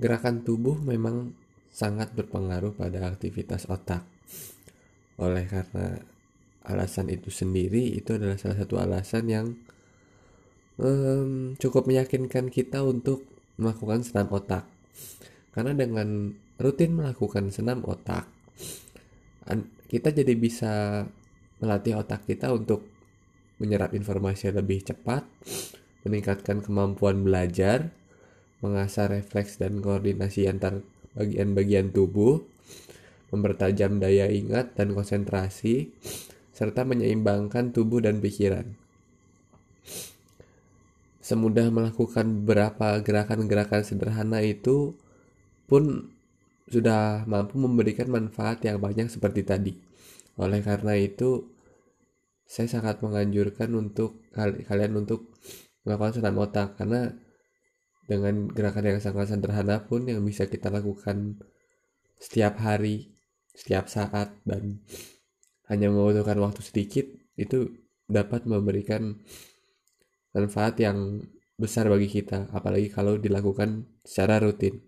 Gerakan tubuh memang sangat berpengaruh pada aktivitas otak. Oleh karena alasan itu sendiri, itu adalah salah satu alasan yang um, cukup meyakinkan kita untuk melakukan senam otak. Karena dengan rutin melakukan senam otak, kita jadi bisa melatih otak kita untuk menyerap informasi lebih cepat, meningkatkan kemampuan belajar, mengasah refleks dan koordinasi antar bagian-bagian tubuh, mempertajam daya ingat dan konsentrasi, serta menyeimbangkan tubuh dan pikiran. Semudah melakukan beberapa gerakan-gerakan sederhana itu pun sudah mampu memberikan manfaat yang banyak seperti tadi. Oleh karena itu, saya sangat menganjurkan untuk kalian untuk melakukan senam otak karena dengan gerakan yang sangat sederhana pun yang bisa kita lakukan setiap hari, setiap saat dan hanya membutuhkan waktu sedikit itu dapat memberikan manfaat yang besar bagi kita apalagi kalau dilakukan secara rutin.